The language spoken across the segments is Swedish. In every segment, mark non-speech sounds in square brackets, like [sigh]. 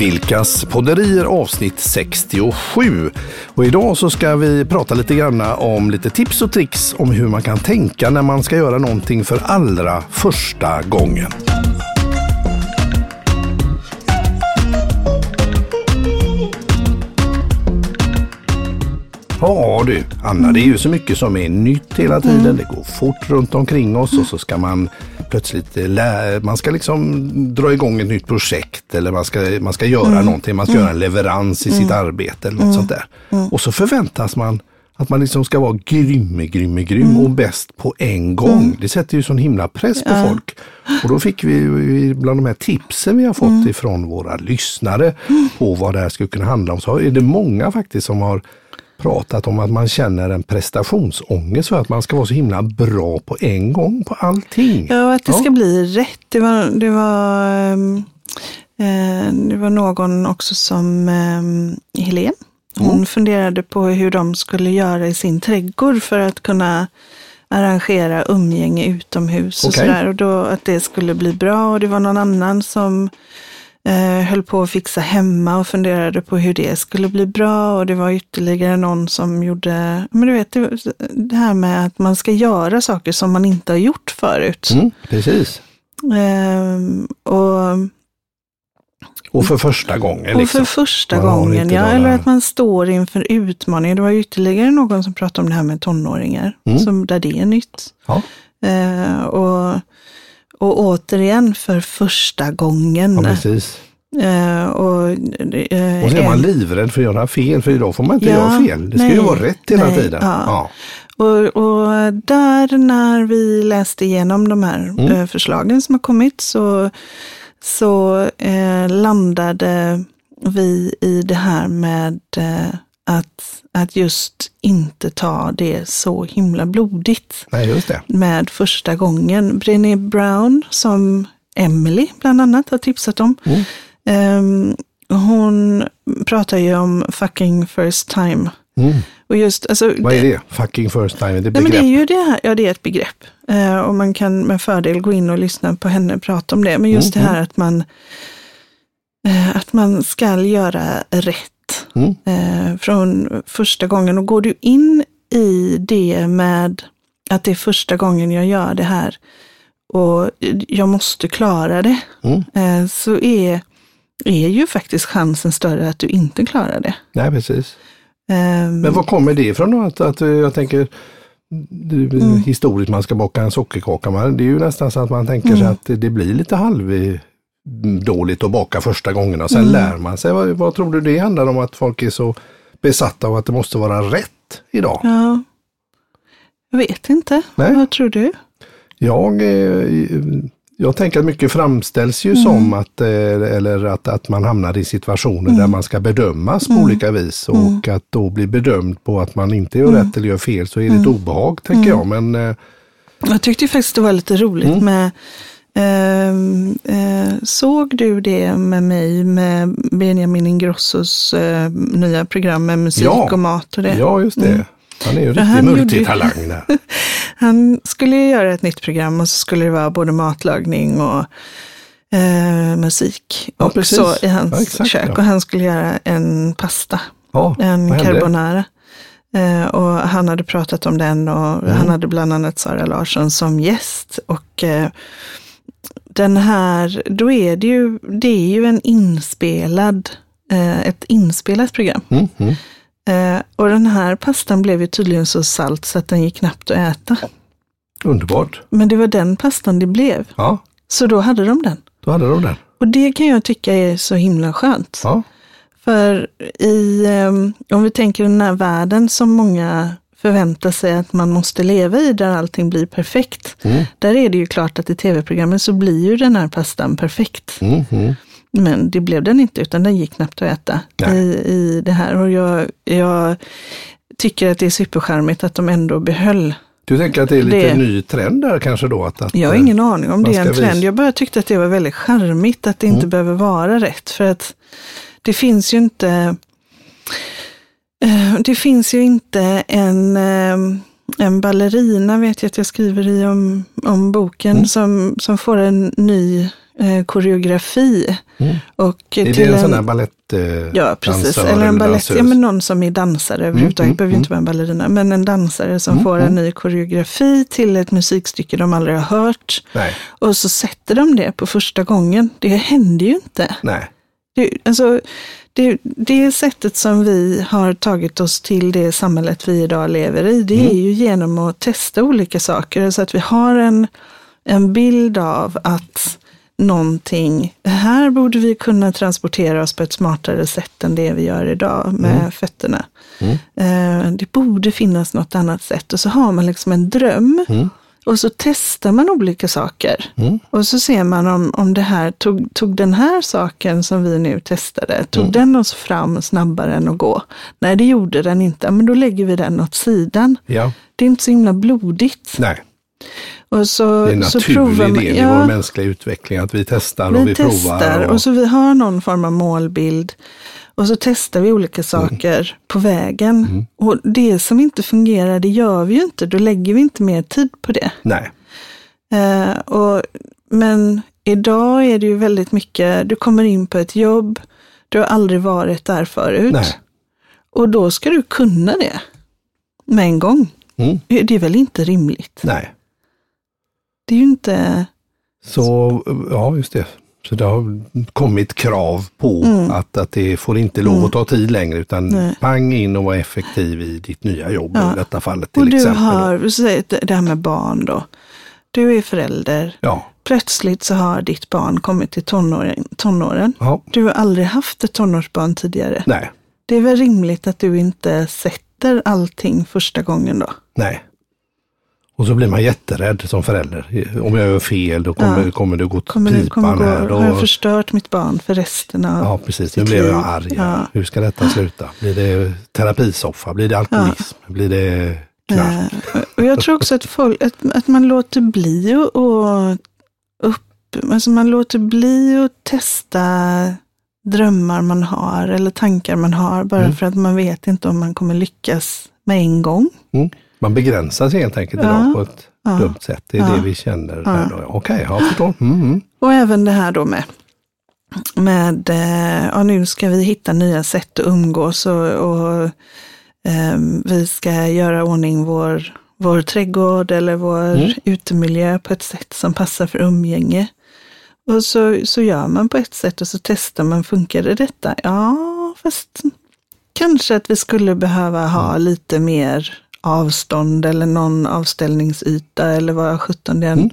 Vilkas podderier avsnitt 67. Och idag så ska vi prata lite grann om lite tips och tricks om hur man kan tänka när man ska göra någonting för allra första gången. Ja du, Anna, det är ju så mycket som är nytt hela tiden. Mm. Det går fort runt omkring oss och så ska man plötsligt lära, man ska liksom dra igång ett nytt projekt eller man ska, man ska göra mm. någonting, man ska mm. göra en leverans i sitt mm. arbete eller något mm. sånt där. Mm. Och så förväntas man att man liksom ska vara grym, grym, grym och bäst på en gång. Det sätter ju sån himla press på ja. folk. Och då fick vi bland de här tipsen vi har fått ifrån våra lyssnare på vad det här skulle kunna handla om, så är det många faktiskt som har pratat om att man känner en prestationsångest för att man ska vara så himla bra på en gång på allting. Ja, och att det ja. ska bli rätt. Det var, det var, ehm, eh, det var någon också som eh, Helen. Hon mm. funderade på hur de skulle göra i sin trädgård för att kunna arrangera umgänge utomhus och okay. sådär. Och då att det skulle bli bra. Och det var någon annan som eh, höll på att fixa hemma och funderade på hur det skulle bli bra. Och det var ytterligare någon som gjorde, men du vet, det här med att man ska göra saker som man inte har gjort förut. Mm, precis. Eh, och och för första gången. Och liksom. för första man gången, ja. Eller att man står inför utmaningar. Det var ytterligare någon som pratade om det här med tonåringar, mm. som, där det är nytt. Ja. Eh, och och återigen för första gången. Ja, precis. Uh, och, uh, och så är man livrädd för att göra fel, för idag får man inte ja, göra fel. Det ska nej, ju vara rätt hela nej, tiden. Ja. ja. Och, och, där när vi läste igenom de här mm. uh, förslagen som har kommit så, så landade vi i det här med att, att just inte ta det så himla blodigt. Nej, just det. Med första gången. Brené Brown, som Emily bland annat har tipsat om. Mm. Um, hon pratar ju om fucking first time. Mm. Och just, alltså, Vad är det? Fucking first time? Är det, nej, men det är ju det här, ja det är ett begrepp. Uh, och man kan med fördel gå in och lyssna på henne prata om det. Men just mm. det här mm. att man, uh, att man ska göra rätt mm. eh, från första gången. Och går du in i det med att det är första gången jag gör det här och jag måste klara det, mm. eh, så är, är ju faktiskt chansen större att du inte klarar det. Nej, precis. Um, Men var kommer det ifrån då? Att, att jag tänker, mm. historiskt man ska baka en sockerkaka, det är ju nästan så att man tänker sig mm. att det blir lite halv dåligt att baka första gången och sen mm. lär man sig. Vad, vad, tror du det handlar om att folk är så besatta av att det måste vara rätt idag? Ja, jag vet inte. Nej. Vad tror du? Jag, eh, jag tänker att mycket framställs ju mm. som att, eh, eller att, att man hamnar i situationer mm. där man ska bedömas på mm. olika vis och mm. att då bli bedömd på att man inte gör mm. rätt eller gör fel så är det ett obehag tänker jag. Men, eh, jag tyckte faktiskt det var lite roligt med såg du det med mig med Benjamin Ingrossos eh, nya program med musik ja. och mat och det? Ja, just det. Mm. Han är ju en riktig multitalang där. [laughs] han skulle ju göra ett nytt program och så skulle det vara både matlagning och eh, musik ja, också i hans ja, exakt, kök. Och han skulle göra en pasta, en carbonara. Eh, och han hade pratat om den och mm. han hade bland annat Sara Larsson som gäst. Och eh, den här, då är det ju, det är ju en inspelad, eh, ett inspelat program. Mm, mm. Eh, och den här pastan blev ju tydligen så salt så att den gick knappt att äta. Underbart. Men det var den pastan det blev. Ja. Så då hade de den. Då hade de den. Och det kan jag tycka är så himla skönt. Ja. För i, eh, om vi tänker den här världen som många förvänta sig att man måste leva i där allting blir perfekt. Mm. Där är det ju klart att i tv-programmen så blir ju den här pastan perfekt. Mm. Men det blev den inte, utan den gick knappt att äta i, i det här. Och jag, jag tycker att det är supercharmigt att de ändå behöll du tänker att det är lite det. ny trend där kanske då? Att, att jag har ingen aning om det är en trend. Visa. Jag bara tyckte att det var väldigt charmigt att det inte mm. behöver vara rätt. För att det finns ju inte Eh, det finns ju inte en, eh, en ballerina, vet jag att jag skriver i om, om boken, mm. som, som får en ny eh, koreografi mm. Och är det en, en sån här balett eh, Ja, precis. Eller en balett, ja men någon som är dansare överhuvudtaget. Mm, behöver mm, inte vara en ballerina. Men en dansare som mm, får en mm. ny koreografi till ett musikstycke de aldrig har hört. Nej. Och så sätter de det på första gången. Det händer ju inte. Nej. Det, alltså, det, det sättet som vi har tagit oss till det samhället vi idag lever i, det mm. är ju genom att testa olika saker. Så att vi har en, en bild av att någonting, här borde vi kunna transportera oss på ett smartare sätt än det vi gör idag med mm. fötterna. Mm. Eh, det borde finnas något annat sätt och så har man liksom en dröm. Och så testar man olika saker. Mm. Och så ser man om, om det här tog, tog den här saken som vi nu testade, tog mm. den oss fram snabbare än att gå? Nej, det gjorde den inte. Men då lägger vi den åt sidan. Ja. Det är inte så himla blodigt. Nej. Och så, det är en naturlig del i vår mänskliga utveckling att vi testar och vi, vi testar, provar. Och... och så vi har någon form av målbild. Och så testar vi olika saker mm. på vägen. Mm. Och det som inte fungerar, det gör vi ju inte. Då lägger vi inte mer tid på det. Nej. Uh, och, men idag är det ju väldigt mycket, du kommer in på ett jobb, du har aldrig varit där förut. Nej. Och då ska du kunna det med en gång. Mm. Det är väl inte rimligt? Nej. Det är ju inte... Så, ja just det. Så det har kommit krav på mm. att, att det får inte lov att ta tid längre utan Nej. pang in och vara effektiv i ditt nya jobb ja. i detta fallet. Till och du exempel. har, det här med barn då. Du är förälder. Ja. Plötsligt så har ditt barn kommit till tonåren. tonåren. Ja. Du har aldrig haft ett tonårsbarn tidigare. Nej. Det är väl rimligt att du inte sätter allting första gången då? Nej. Och så blir man jätterädd som förälder. Om jag gör fel då kommer, ja. kommer det gå kommer pipan kommer gå, här. Har jag förstört mitt barn för resten av Ja, precis. Nu blir jag arg. Ja. Hur ska detta sluta? Blir det terapisoffa? Blir det alkoholism? Ja. Blir det knark? Och jag tror också att, folk, att, att man låter bli att upp, alltså man låter bli att testa drömmar man har eller tankar man har bara mm. för att man vet inte om man kommer lyckas med en gång. Mm. Man begränsar sig helt enkelt ja. på ett ja. dumt sätt. Det är ja. det vi känner. Ja. Okej, okay, jag förstår. Mm, mm. Och även det här då med, med eh, ja, nu ska vi hitta nya sätt att umgås och, och eh, vi ska göra ordning vår, vår trädgård eller vår mm. utemiljö på ett sätt som passar för umgänge. Och så, så gör man på ett sätt och så testar man, funkar det detta? Ja, fast kanske att vi skulle behöva ha mm. lite mer avstånd eller någon avställningsyta eller vad sjutton det är. Mm.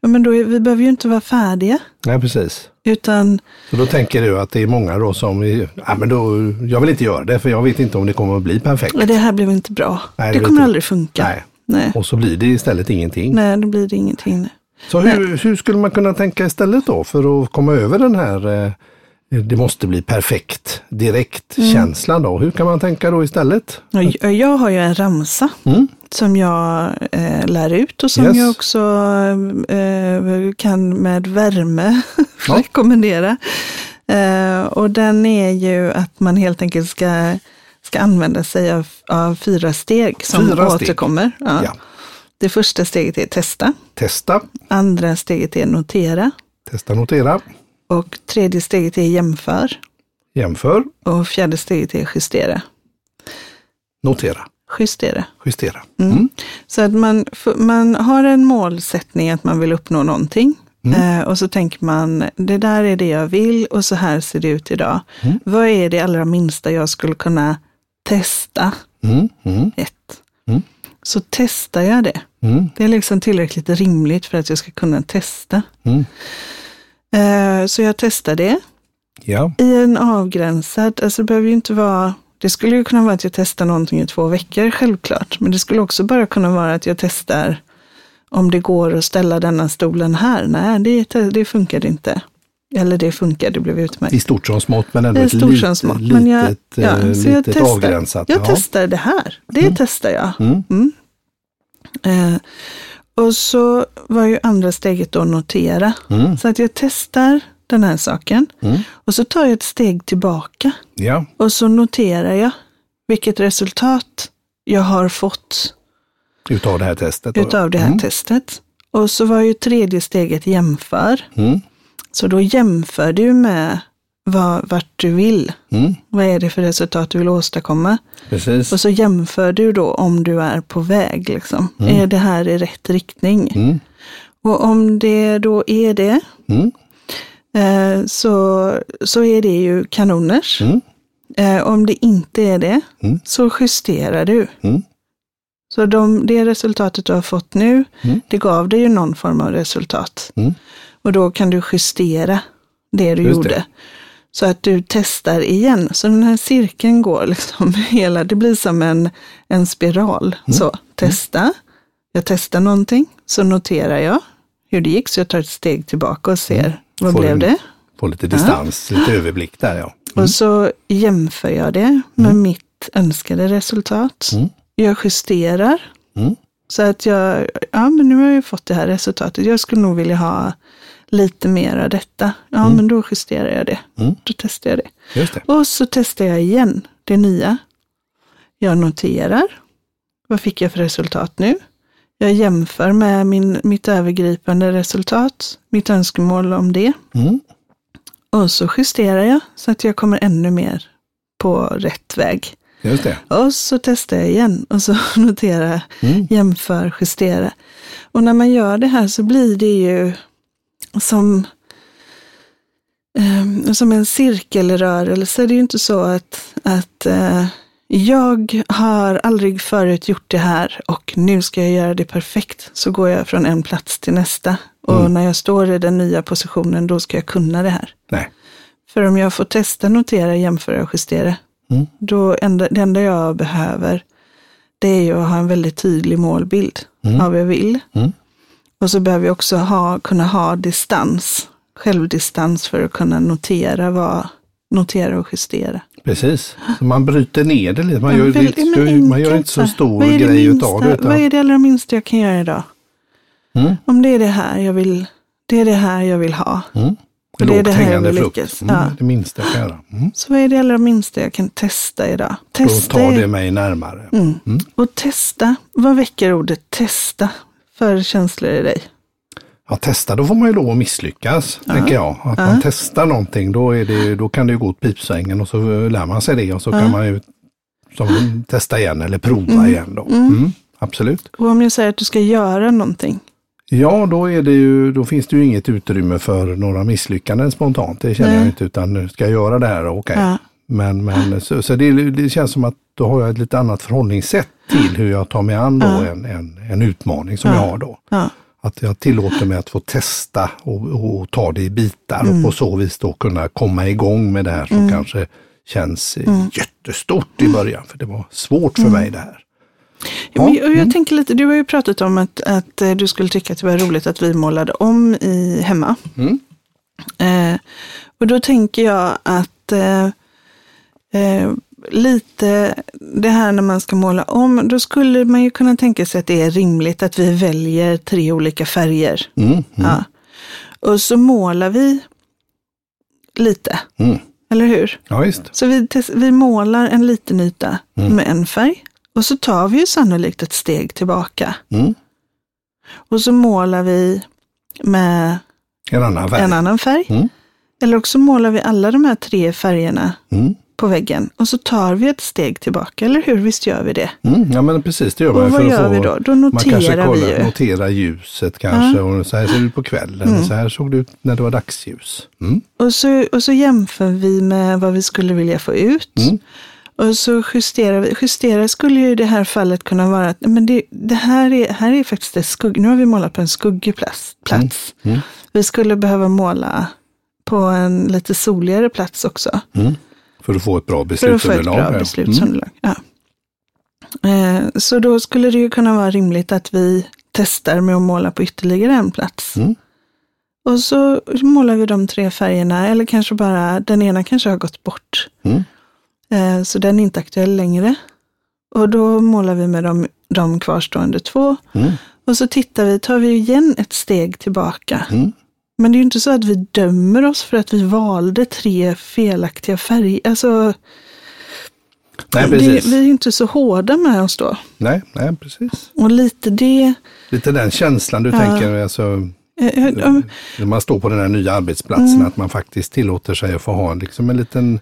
Ja, men då är, vi behöver ju inte vara färdiga. Nej, precis. Utan... Så då tänker du att det är många då som, ja men då, jag vill inte göra det för jag vet inte om det kommer att bli perfekt. Det här blev inte bra. Nej, det, det kommer aldrig funka. Nej. Nej. Och så blir det istället ingenting. Nej, då blir det ingenting. Så hur, hur, skulle man kunna tänka istället då för att komma över den här eh, det måste bli perfekt direkt mm. känslan då. Hur kan man tänka då istället? Jag har ju en ramsa mm. som jag eh, lär ut och som yes. jag också eh, kan med värme [laughs] ja. rekommendera. Eh, och den är ju att man helt enkelt ska, ska använda sig av, av fyra steg som fyra återkommer. Steg. Ja. Ja. Det första steget är testa. Testa. Andra steget är notera. Testa, notera. Och tredje steget är jämför. Jämför. Och fjärde steget är justera. Notera. Justera. Justera. Mm. Mm. Så att man, man har en målsättning att man vill uppnå någonting. Mm. Eh, och så tänker man, det där är det jag vill och så här ser det ut idag. Mm. Vad är det allra minsta jag skulle kunna testa? Mm. Mm. Ett. Så testar jag det. Det är liksom tillräckligt rimligt för att jag ska kunna testa. Eh, så jag testade det. Ja. I en avgränsad, alltså det behöver ju inte vara, det skulle ju kunna vara att jag testar någonting i två veckor självklart. Men det skulle också bara kunna vara att jag testar om det går att ställa denna stolen här. Nej, det, det funkar inte. Eller det funkar, det blev utmärkt. I stort som smått men ändå ett litet, smått. Men jag, litet, ja, eh, litet jag testar, avgränsat. Jag ja. testar det här, det mm. testar jag. Mm. Mm. Eh, och så var ju andra steget då notera. Mm. Så att jag testar den här saken mm. och så tar jag ett steg tillbaka. Ja. Och så noterar jag vilket resultat jag har fått. Utav det här testet? Utav det här mm. testet. Och så var ju tredje steget jämför. Mm. Så då jämför du med vad, vart du vill. Mm. Vad är det för resultat du vill åstadkomma? Precis. Och så jämför du då om du är på väg. Liksom. Mm. Är det här i rätt riktning? Mm. Och om det då är det, mm. eh, så, så är det ju kanoners. Mm. Eh, om det inte är det, mm. så justerar du. Så de, det resultatet du har fått nu, det gav dig ju någon form av resultat. Och då kan du justera det du Just gjorde. Det. Så att du testar igen. Så den här cirkeln går liksom [laughs] hela, det blir som en, en spiral. Mm. Så testa, jag testar någonting, så noterar jag hur det gick, så jag tar ett steg tillbaka och ser, mm. vad får blev en, det? Får lite distans, ja. lite överblick där ja. Mm. Och så jämför jag det med mm. mitt önskade resultat. Mm. Jag justerar. Mm. Så att jag, ja men nu har jag fått det här resultatet. Jag skulle nog vilja ha lite mer av detta. Ja, mm. men då justerar jag det. Mm. Då testar jag det. det. Och så testar jag igen det nya. Jag noterar. Vad fick jag för resultat nu? Jag jämför med min, mitt övergripande resultat, mitt önskemål om det. Mm. Och så justerar jag så att jag kommer ännu mer på rätt väg. Och så testar jag igen och så [laughs] noterar, mm. jämför, justera. Och när man gör det här så blir det ju som, eh, som en cirkelrörelse. Det är ju inte så att, att eh, jag har aldrig förut gjort det här och nu ska jag göra det perfekt. Så går jag från en plats till nästa. Och mm. när jag står i den nya positionen, då ska jag kunna det här. Nej. För om jag får testa, notera, jämföra och justera, mm. då enda, det enda jag behöver, det är ju att ha en väldigt tydlig målbild mm. av vad jag vill. Mm. Och så behöver vi också ha, kunna ha distans, självdistans för att kunna notera, vad, notera och justera. Precis, så man bryter ner det lite. Man, ja, gör, väldigt, det, man gör inte så stor grej minsta, utav det. Utan... Vad är det allra minsta jag kan göra idag? Mm. Om det är det här jag vill, det är det här jag vill ha. Mm. Och det är det här jag vill lyckas. Mm, ja. Det minsta jag kan göra. Mm. Så vad är det allra minsta jag kan testa idag? Testa Då tar det mig närmare. Mm. mm. Och testa, vad väcker ordet testa? För känslor i dig? Ja, testa, då får man ju lov att misslyckas, ja. tänker jag. Att ja. man testar någonting, då, är det, då kan det gå åt pipsvängen och så lär man sig det och så ja. kan man ju som, testa igen eller prova mm. igen. Då. Mm. Mm, absolut. Och om jag säger att du ska göra någonting? Ja, då, är det ju, då finns det ju inget utrymme för några misslyckanden spontant. Det känner Nej. jag inte, utan nu ska jag göra det här, okej. Okay. Men, men så, så det, det, känns som att då har jag ett lite annat förhållningssätt till hur jag tar mig an då ja. en, en, en, utmaning som ja. jag har då. Ja. Att jag tillåter mig att få testa och, och ta det i bitar mm. och på så vis då kunna komma igång med det här som mm. kanske känns mm. jättestort i början. För det var svårt för mm. mig det här. Ja, men jag, jag mm. tänker lite, du har ju pratat om att, att eh, du skulle tycka att det var roligt att vi målade om i hemma. Mm. Eh, och då tänker jag att eh, eh, lite det här när man ska måla om, då skulle man ju kunna tänka sig att det är rimligt att vi väljer tre olika färger. Mm, mm. Ja. Och så målar vi lite, mm. eller hur? Ja. Så vi, vi målar en liten yta mm. med en färg och så tar vi ju sannolikt ett steg tillbaka. Mm. Och så målar vi med en annan färg. En annan färg. Mm. Eller också målar vi alla de här tre färgerna på väggen och så tar vi ett steg tillbaka, eller hur? Visst gör vi det? Mm, ja men precis, det gör man. Och vad gör vi då? Då noterar man kanske kollar, vi ju. noterar ljuset kanske, ja. och så här ser det ut på kvällen, mm. så här såg det ut när det var dagsljus. Mm. Och, så, och så jämför vi med vad vi skulle vilja få ut. Mm. Och så justerar vi. Justera skulle ju i det här fallet kunna vara att men det, det här, är, här är faktiskt ett skugg. Nu har vi målat på en skuggig plats. plats. Mm. Mm. Vi skulle behöva måla på en lite soligare plats också. Mm. För att få ett bra beslutsunderlag. För att få ett bra beslutsunderlag, mm. ja. Eh, så då skulle det ju kunna vara rimligt att vi testar med att måla på ytterligare en plats. Mm. Och så målar vi de tre färgerna, eller kanske bara, den ena kanske har gått bort. Mm. Eh, så den är inte aktuell längre. Och då målar vi med de, de kvarstående två. Mm. Och så tittar vi, tar vi igen ett steg tillbaka. Mm. Men det är ju inte så att vi dömer oss för att vi valde tre felaktiga färger. Alltså, nej, det, vi är ju inte så hårda med oss då. Nej, nej, precis. Och lite det. Lite den känslan du ja. tänker, alltså, När man står på den här nya arbetsplatsen, mm. att man faktiskt tillåter sig att få ha liksom en liten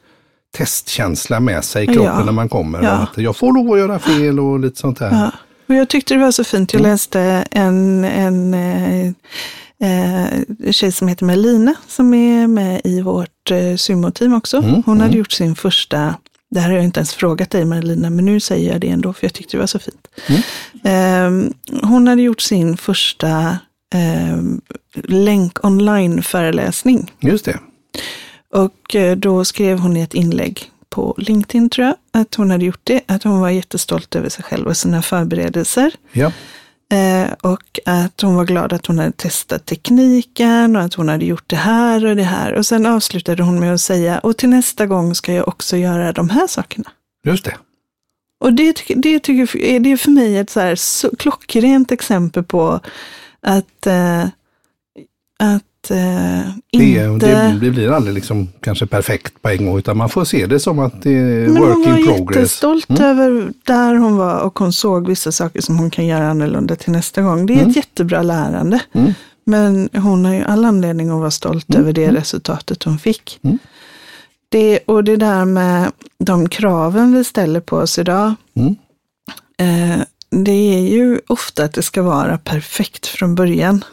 testkänsla med sig i kroppen ja. när man kommer. Att jag får lov att göra fel och lite sånt. Ja. Och jag tyckte det var så fint. Jag mm. läste en, en eh, tjej som heter Melina som är med i vårt eh, sumoteam också. Mm. Hon hade mm. gjort sin första det här har jag inte ens frågat dig Marlina, men nu säger jag det ändå för jag tyckte det var så fint. Mm. Eh, hon hade gjort sin första eh, länk online-föreläsning. Just det. Och eh, då skrev hon i ett inlägg på LinkedIn tror jag, att hon hade gjort det, att hon var jättestolt över sig själv och sina förberedelser. Ja. Eh, och att hon var glad att hon hade testat tekniken och att hon hade gjort det här och det här. Och sen avslutade hon med att säga, och till nästa gång ska jag också göra de här sakerna. Just det. Och det, det, tycker, det är för mig ett så här så klockrent exempel på att, eh, att eh, inte... Det, det, blir aldrig liksom kanske perfekt på en gång, utan man får se det som att det är Men work in progress. Hon var jättestolt mm. över där hon var och hon såg vissa saker som hon kan göra annorlunda till nästa gång. Det är mm. ett jättebra lärande. Mm. Men hon har ju all anledning att vara stolt mm. över det mm. resultatet hon fick. Mm. Det, och det där med de kraven vi ställer på oss idag. Eh, det är ju ofta att det ska vara perfekt från början.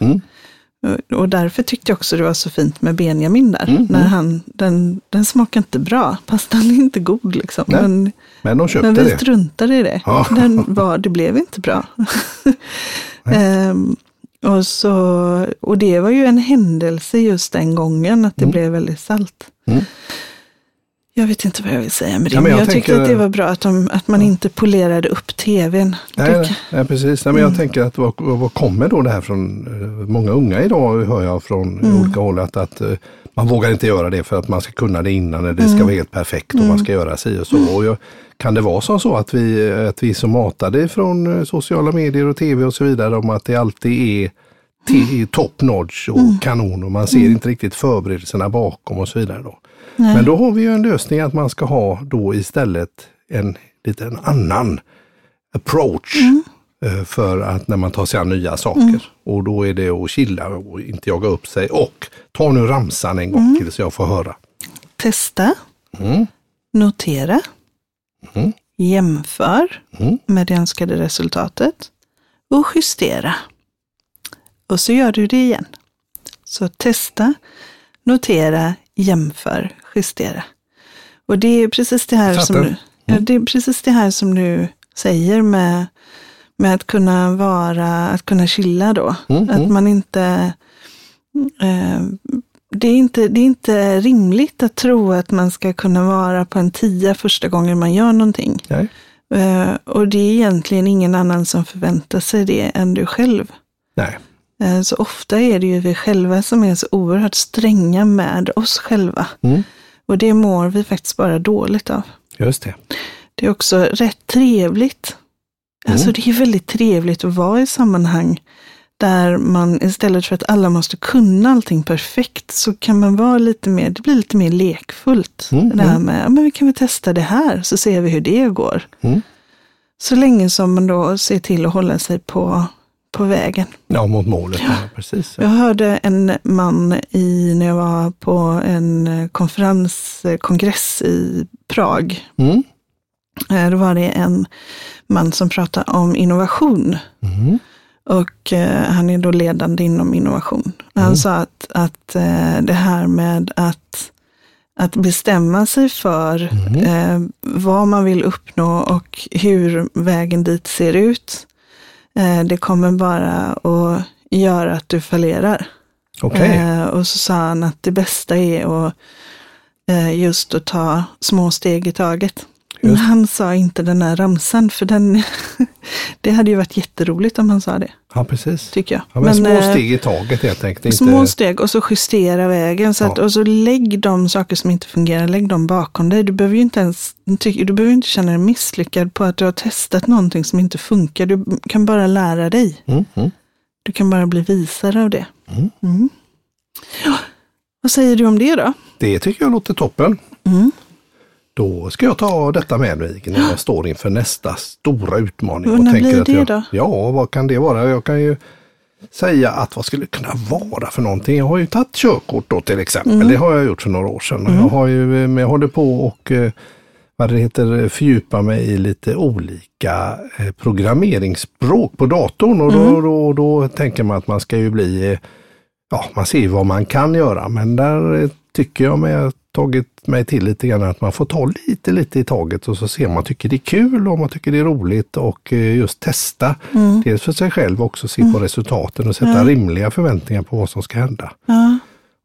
Och därför tyckte jag också det var så fint med Benjamin där. Mm, när han, den, den smakar inte bra, [laughs] pastan är inte god liksom. Nej, men, men de köpte men vi det. struntade i det. Ja. Den var, det blev inte bra. [laughs] [laughs] ehm, och, så, och det var ju en händelse just den gången, att det mm. blev väldigt salt. Mm. Jag vet inte vad jag vill säga med det, ja, men jag, jag tyckte att det var bra att, de, att man inte polerade upp tvn. Nej, nej, nej precis. Nej, men jag mm. tänker att vad, vad kommer då det här från eh, många unga idag, hör jag från mm. olika håll, att, att eh, man vågar inte göra det för att man ska kunna det innan, eller det ska mm. vara helt perfekt och man ska göra si och så. Mm. Och jag, kan det vara som så att vi, att vi är så matade från eh, sociala medier och tv och så vidare om att det alltid är till top notch och mm. kanon och man ser mm. inte riktigt förberedelserna bakom och så vidare. Då. Nej. Men då har vi ju en lösning att man ska ha då istället en liten annan approach mm. Eh, för att när man tar sig an nya saker. Mm. Och då är det att chilla och inte jaga upp sig. Och ta nu ramsan en gång mm. till så jag får höra. Testa. Mm. Notera. Mm. Jämför med det önskade resultatet. Och justera. Och så gör du det igen. Så testa, notera, jämför, justera. Och det är precis det här, som du, ja, mm. det är precis det här som du säger med, med att kunna vara, att kunna chilla då. Mm, att mm. man inte, eh, det, är inte, det är inte rimligt att tro att man ska kunna vara på en tia första gången man gör någonting. Nej. Eh, och det är egentligen ingen annan som förväntar sig det än du själv. Nej. Eh, så ofta är det ju vi själva som är så oerhört stränga med oss själva. Mm. Och det mår vi faktiskt bara dåligt av. Just det. Det är också rätt trevligt. Mm. Alltså det är väldigt trevligt att vara i sammanhang där man istället för att alla måste kunna allting perfekt så kan man vara lite mer, det blir lite mer lekfullt. Mm. Det här mm. med, men vi kan väl testa det här så ser vi hur det går. Mm. Så länge som man då ser till att hålla sig på på vägen. Ja, mot målet. Ja. precis. Jag hörde en man i, när jag var på en konferens, kongress i Prag. Mm. Eh, då var det en man som pratade om innovation. Mm. Och eh, han är då ledande inom innovation. Han mm. sa att, att eh, det här med att, att bestämma sig för mm. eh, vad man vill uppnå och hur vägen dit ser ut. Eh, det kommer bara att göra att du fallerar. Okay. Eh, och så sa han att det bästa är att eh, just att ta små steg i taget. Men han sa inte den här ramsan, för den, [laughs] det hade ju varit jätteroligt om han sa det. Ja, precis. Tycker jag. Ja, men, men små steg i taget helt enkelt. Små inte... steg och så justera vägen. Så att, ja. Och så lägg de saker som inte fungerar, lägg dem bakom dig. Du behöver ju inte ens du behöver inte känna dig misslyckad på att du har testat någonting som inte funkar. Du kan bara lära dig. Mm, mm. Du kan bara bli visare av det. Mm. mm. Vad säger du om det då? Det tycker jag låter toppen. Då ska jag ta detta med mig när jag [gasps] står inför nästa stora utmaning. När blir det jag, då? Ja, vad kan det vara? Jag kan ju säga att vad skulle det kunna vara för någonting? Jag har ju tagit körkort då till exempel. Mm. Det har jag gjort för några år sedan. Mm. Jag har ju, jag håller på och eh, vad det heter, fördjupa mig i lite olika eh, programmeringsspråk på datorn och då, mm. då, då, tänker man att man ska ju bli, ja man ser vad man kan göra men där tycker jag mig tagit mig till lite grann att man får ta lite, lite i taget och så ser man tycker det är kul och man tycker det är roligt och eh, just testa. Mm. Dels för sig själv också se mm. på resultaten och sätta ja. rimliga förväntningar på vad som ska hända. Ja.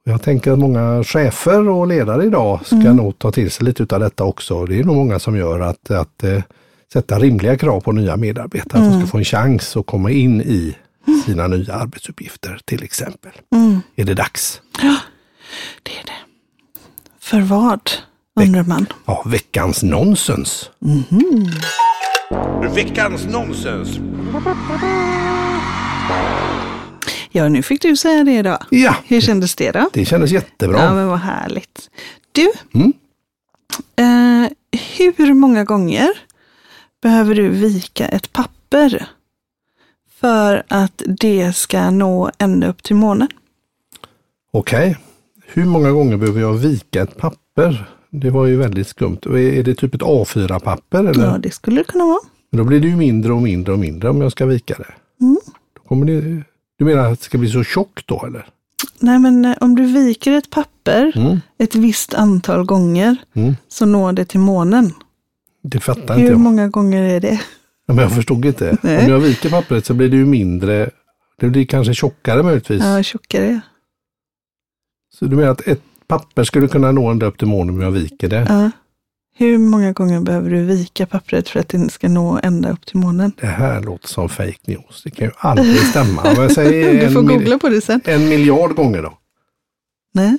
Jag tänker att många chefer och ledare idag ska mm. nog ta till sig lite av detta också. Det är nog många som gör att, att äh, sätta rimliga krav på nya medarbetare. Mm. Att de ska mm. få en chans att komma in i sina nya arbetsuppgifter till exempel. Mm. Är det dags? Ja, det är det. För vad, undrar man? Ja, veckans nonsens. Mm -hmm. Veckans nonsens. Ja, nu fick du säga det idag. Ja. Hur kändes det då? Det kändes jättebra. Ja, men vad härligt. Du, mm? eh, hur många gånger behöver du vika ett papper för att det ska nå ända upp till månen? Okej. Okay. Hur många gånger behöver jag vika ett papper? Det var ju väldigt skumt. Är det typ ett A4-papper? Eller? Ja, det skulle det kunna vara. Men då blir det ju mindre och mindre och mindre om jag ska vika det. Mm. Då kommer det du menar att det ska bli så tjockt då eller? Nej, men eh, om du viker ett papper mm. ett visst antal gånger mm. så når det till månen. Det fattar Hur inte jag. Hur många gånger är det? Ja, men jag förstod inte. [laughs] Nej. Om jag viker pappret så blir det ju mindre, det blir kanske tjockare möjligtvis. Ja, tjockare. Så du menar att ett papper skulle kunna nå ända upp till månen om jag viker det? Ja. Hur många gånger behöver du vika pappret för att det ska nå ända upp till månen? Det här låter som fake news. Det kan ju aldrig stämma. jag säger [laughs] du får googla på det sen. En miljard gånger då? Nej.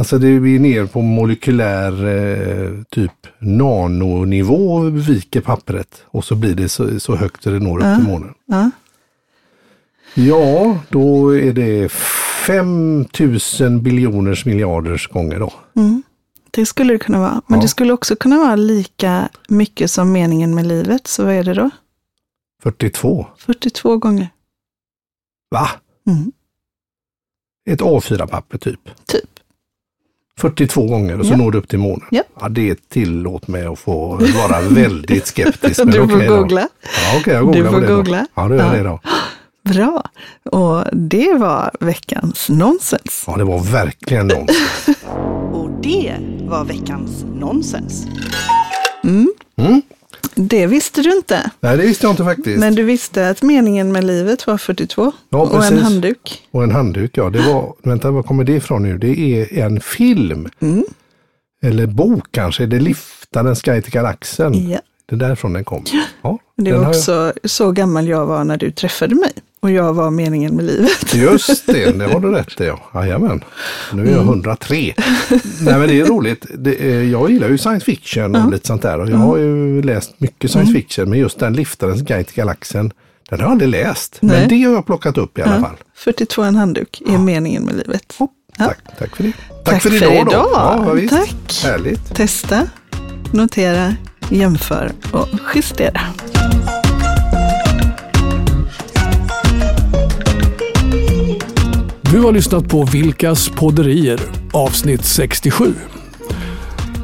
Alltså det blir ner på molekylär eh, typ nanonivå viker pappret och så blir det så, så högt det når ja. upp till månen. Ja. ja, då är det 5000 biljoners miljarders gånger då. Mm. Det skulle det kunna vara. Men ja. det skulle också kunna vara lika mycket som meningen med livet. Så vad är det då? 42. 42 gånger. Va? Mm. Ett A4-papper typ? Typ. 42 gånger och så ja. når du upp till månen. Ja. ja, det tillåt mig att få vara [laughs] väldigt skeptisk. du får okay googla. Ja, okay, jag googlar du får googla. Då. Ja, du gör ja. det då. Bra. Och det var veckans nonsens. Ja, det var verkligen nonsens. [laughs] Och det var veckans nonsens. Mm. Mm. Det visste du inte. Nej, det visste jag inte faktiskt. Men du visste att meningen med livet var 42 ja, och en handduk. Och en handduk, ja. Det var, vänta, var kommer det ifrån nu? Det är en film. Mm. Eller bok kanske. Det är Liftarens guide till galaxen. Ja. Det är därifrån den kom. Ja, det var också jag... så gammal jag var när du träffade mig. Och jag var meningen med livet. Just det, det har du [laughs] rätt i. Ja. Jajamän. Nu är jag 103. Mm. Nej men det är roligt. Det, jag gillar ju science fiction och ja. lite sånt där. Och jag har ju läst mycket science mm. fiction. Men just den Liftarens guide till galaxen. Den har jag aldrig läst. Nej. Men det har jag plockat upp i alla ja. fall. 42 en handduk är meningen med livet. Hopp, tack, tack för det. Tack, tack för, för idag. idag. Ja. Tack. Härligt. Testa, notera, jämför och justera. Du har lyssnat på Vilkas podderier avsnitt 67.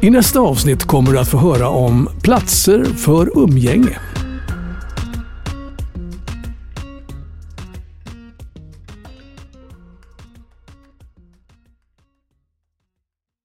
I nästa avsnitt kommer du att få höra om platser för umgänge.